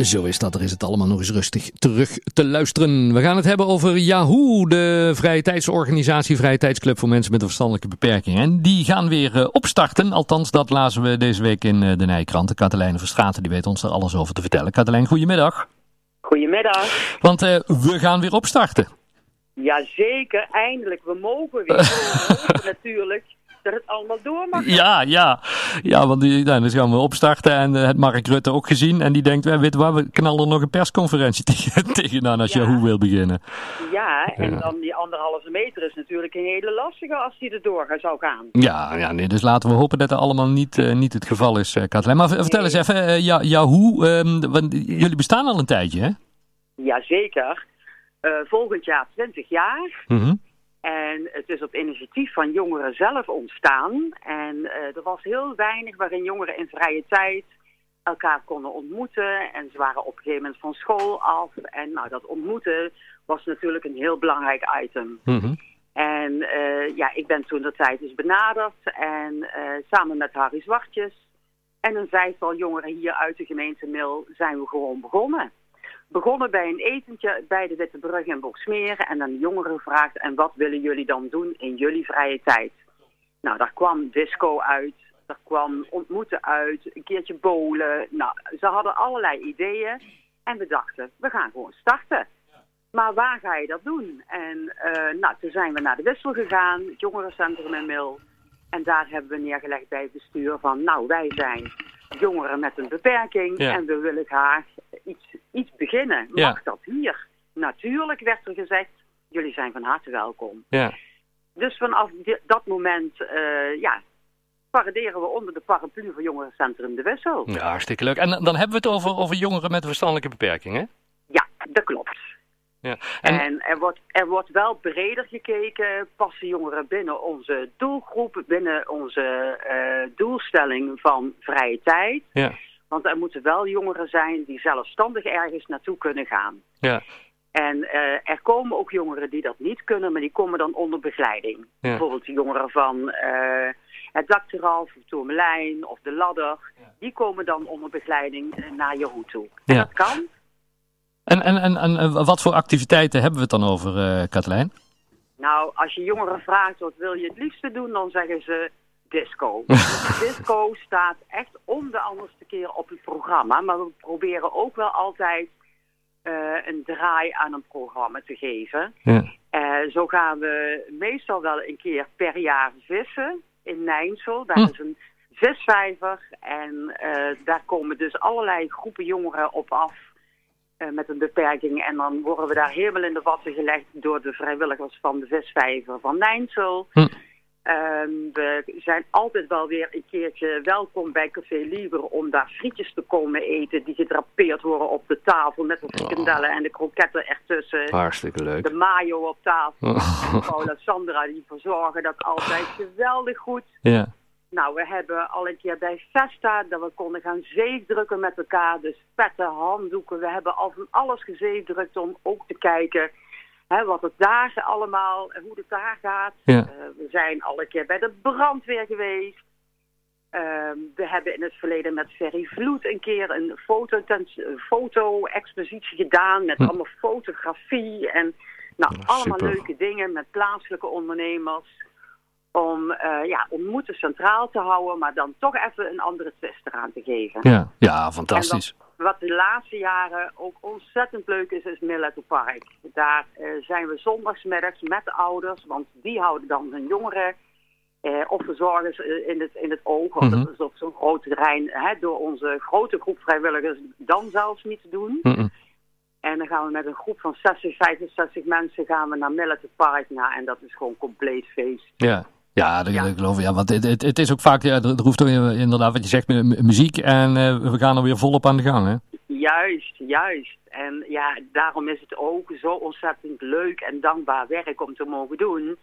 Zo is dat, er is het allemaal nog eens rustig terug te luisteren. We gaan het hebben over Yahoo, de vrije tijdsorganisatie, vrije tijdsclub voor mensen met een verstandelijke beperking. En die gaan weer uh, opstarten, althans dat lazen we deze week in uh, de Nijkrant. Katelijne Verstraten, die weet ons er alles over te vertellen. Katelijn, goedemiddag. Goedemiddag. Want uh, we gaan weer opstarten. Jazeker, eindelijk. We mogen weer. we hopen natuurlijk dat het allemaal door mag. Ja, ja. Ja, want die, nou, dan gaan we opstarten en uh, het Mark Rutte ook gezien. En die denkt, wij weten waar, we knallen nog een persconferentie tegen, tegenaan als ja. Yahoo wil beginnen. Ja, en ja. dan die anderhalve meter is natuurlijk een hele lastige als die erdoor zou gaan. Ja, ja nee, dus laten we hopen dat dat allemaal niet, uh, niet het geval is, uh, Katlijn. Maar vertel nee. eens even, ja, Yahoo, um, want jullie bestaan al een tijdje, hè? Jazeker. Volgend jaar 20 jaar. Mm -hmm. En het is op initiatief van jongeren zelf ontstaan. En uh, er was heel weinig waarin jongeren in vrije tijd elkaar konden ontmoeten. En ze waren op een gegeven moment van school af. En nou, dat ontmoeten was natuurlijk een heel belangrijk item. Mm -hmm. En uh, ja, ik ben toen de tijd dus benaderd. En uh, samen met Harry Zwartjes en een vijftal jongeren hier uit de gemeente Mil zijn we gewoon begonnen begonnen bij een etentje bij de Witte Brug in Boksmeer. En dan de jongeren gevraagd, en wat willen jullie dan doen in jullie vrije tijd? Nou, daar kwam disco uit, daar kwam ontmoeten uit, een keertje bowlen. Nou, ze hadden allerlei ideeën. En we dachten, we gaan gewoon starten. Maar waar ga je dat doen? En uh, nou, toen zijn we naar de Wissel gegaan, het jongerencentrum in Mil. En daar hebben we neergelegd bij het bestuur van, nou, wij zijn jongeren met een beperking ja. en we willen graag iets, iets beginnen. Mag Ja. dat hier? Natuurlijk werd er gezegd, jullie zijn van harte welkom. Ja. Dus vanaf dat moment, uh, ja, paraderen we onder de paraplu van Jongerencentrum De Wissel. ja, hartstikke leuk. En dan hebben we het over, over jongeren met verstandelijke beperking, hè? Ja, dat klopt. Ja. En, En, er, wordt, er wordt wel breder gekeken, passen jongeren binnen onze doelgroep, binnen onze uh, doelstelling van vrije tijd. ja, Want er moeten wel jongeren zijn die zelfstandig ergens naartoe kunnen gaan. ja, En uh, er komen ook jongeren die dat niet kunnen, maar die komen dan onder begeleiding. Ja. Bijvoorbeeld de jongeren van uh, het dak eraf, of Tourmelijn of de Ladder. Die komen dan onder begeleiding naar Yahoo toe. En Ja. dat kan. En, en, en, en wat voor activiteiten hebben we het dan over, uh, Katlijn? Nou, als je jongeren vraagt wat wil je het liefste doen, dan zeggen ze disco. disco staat echt om de anderste keer op het programma. Maar we proberen ook wel altijd uh, een draai aan een programma te geven. Ja. Uh, zo gaan we meestal wel een keer per jaar vissen in Nijnsel. Daar Hm. is een visvijver en uh, daar komen dus allerlei groepen jongeren op af. Uh, met een beperking. En dan worden we daar helemaal in de watten gelegd door de vrijwilligers van de visvijver van Nijnsel. Hm. Um, we zijn altijd wel weer een keertje welkom bij Café Libre om daar frietjes te komen eten die gedrapeerd worden op de tafel met de frikandellen en de kroketten ertussen. Hartstikke leuk. De mayo op tafel. Oh. Paula Sandra die verzorgen dat altijd geweldig goed. Ja. Nou, we hebben al een keer bij Festa dat we konden gaan zeefdrukken met elkaar. Dus petten, handdoeken. We hebben al van alles gezeefdrukt om ook te kijken hè, wat het daar allemaal, hoe het daar gaat. Ja. Uh, we zijn al een keer bij de brandweer geweest. Uh, we hebben in het verleden met Ferry Vloed een keer een foto-expositie foto gedaan met hm. allemaal fotografie en nou, Ja, allemaal leuke dingen met plaatselijke ondernemers om uh, ja, ontmoeten centraal te houden, maar dan toch even een andere twist eraan te geven. Ja, ja fantastisch. Wat, wat, de laatste jaren ook ontzettend leuk is, is Milleto Park. Daar uh, zijn we zondagsmiddags met de ouders, want die houden dan hun jongeren uh, of verzorgers in het, in het oog. Want Mhm. dat is op zo'n groot terrein hè, door onze grote groep vrijwilligers dan zelfs niet te doen. Mm -mm. En dan gaan we met een groep van 60, 65 mensen gaan we naar Milleto Park. Nou, en dat is gewoon compleet feest. Ja. Ja, dat, ja. geloof ik. Ja, want het, het, het, is ook vaak, ja, er hoeft er inderdaad wat je zegt, muziek en uh, we gaan er weer volop aan de gang, hè? Juist, juist. En ja, daarom is het ook zo ontzettend leuk en dankbaar werk om te mogen doen.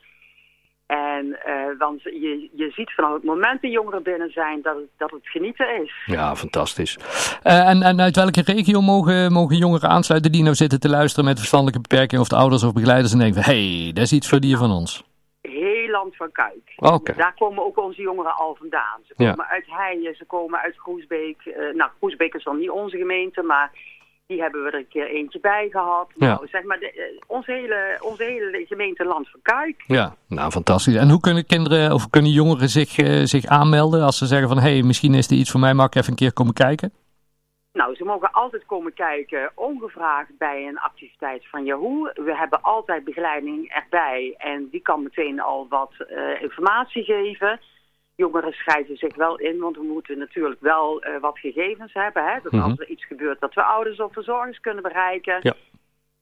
En uh, want je, je ziet vanaf het moment dat jongeren binnen zijn dat het, dat het genieten is. Ja, fantastisch. Uh, en, en uit welke regio mogen, mogen jongeren aansluiten die nou zitten te luisteren met verstandelijke beperking of de ouders of begeleiders en denken van hé, hey, dat is iets voor die van ons? Van Kuik. Okay. Daar komen ook onze jongeren al vandaan. Ze komen ja. uit Heijen, ze komen uit Groesbeek. Uh, nou, Groesbeek is dan niet onze gemeente, maar die hebben we er een keer eentje bij gehad. Ja. Nou, zeg maar, de, onze, hele, onze hele gemeente Land van Kuik. Ja, nou fantastisch. En hoe kunnen kinderen of kunnen jongeren zich, uh, zich aanmelden als ze zeggen van... hé, hey, misschien is er iets voor mij, mag ik even een keer komen kijken? Nou, ze mogen altijd komen kijken, ongevraagd bij een activiteit van Yahoo. We hebben altijd begeleiding erbij en die kan meteen al wat uh, informatie geven jongeren schrijven zich wel in, want we moeten natuurlijk wel uh, wat gegevens hebben. Hè? Dat Mhm. als er iets gebeurt, dat we ouders of verzorgers kunnen bereiken. Ja.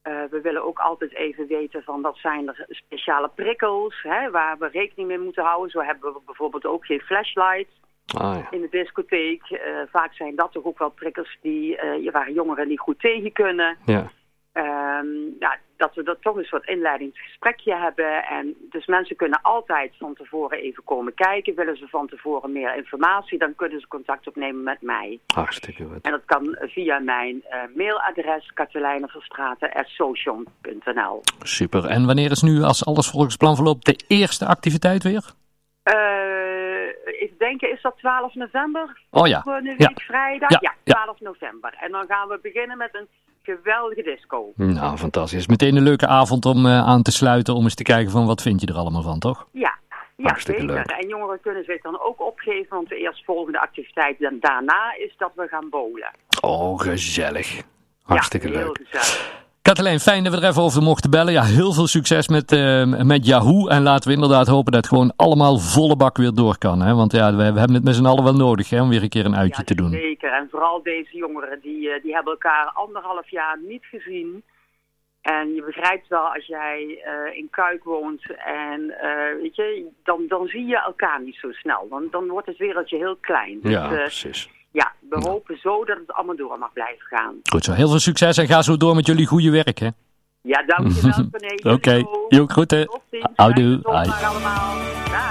Uh, we willen ook altijd even weten van wat zijn er speciale prikkels hè, waar we rekening mee moeten houden. Zo hebben we bijvoorbeeld ook geen flashlights Ah, ja. in de discotheek. Uh, vaak zijn dat toch ook wel prikkels die, uh, waar jongeren niet goed tegen kunnen. Ja. Um, ja, dat we er toch een soort inleidingsgesprekje hebben. En dus mensen kunnen altijd van tevoren even komen kijken. Willen ze van tevoren meer informatie, dan kunnen ze contact opnemen met mij. Hartstikke goed. En dat kan via mijn uh, mailadres katelijneverstraten.social.nl Super. En wanneer is nu, als alles volgens plan verloopt, de eerste activiteit weer? Uh, even denken, is dat 12 november? Oh ja. Volgende week Ja. vrijdag? Ja, Ja, ja. 12 november. En dan gaan we beginnen met een geweldige disco. Nou, fantastisch. Meteen een leuke avond om uh, aan te sluiten, om eens te kijken van wat vind je er allemaal van, toch? Ja, ja Hartstikke zeker. leuk. En jongeren kunnen zich dan ook opgeven, want de eerstvolgende activiteit dan daarna is dat we gaan bowlen. Oh, gezellig. Hartstikke ja, heel leuk. gezellig. Katelijn, fijn dat we er even over mochten bellen. Ja, heel veel succes met, uh, met Yahoo. En laten we inderdaad hopen dat het gewoon allemaal volle bak weer door kan. Hè? Want ja, we, hebben het met z'n allen wel nodig hè, om weer een keer een uitje ja, te doen. Zeker. En vooral deze jongeren, die, uh, die hebben elkaar anderhalf jaar niet gezien. En je begrijpt wel, als jij uh, in Kuik woont en uh, weet je, dan, dan zie je elkaar niet zo snel. Dan, dan wordt het wereldje heel klein. Dus, Ja, precies. Ja, we ja. hopen zo dat het allemaal door mag blijven gaan. Goed zo, heel veel succes en ga zo door met jullie goede werk, hè? Ja, dankjewel, René. Oké, okay. Tot ziens. Houdoe. allemaal. Dag.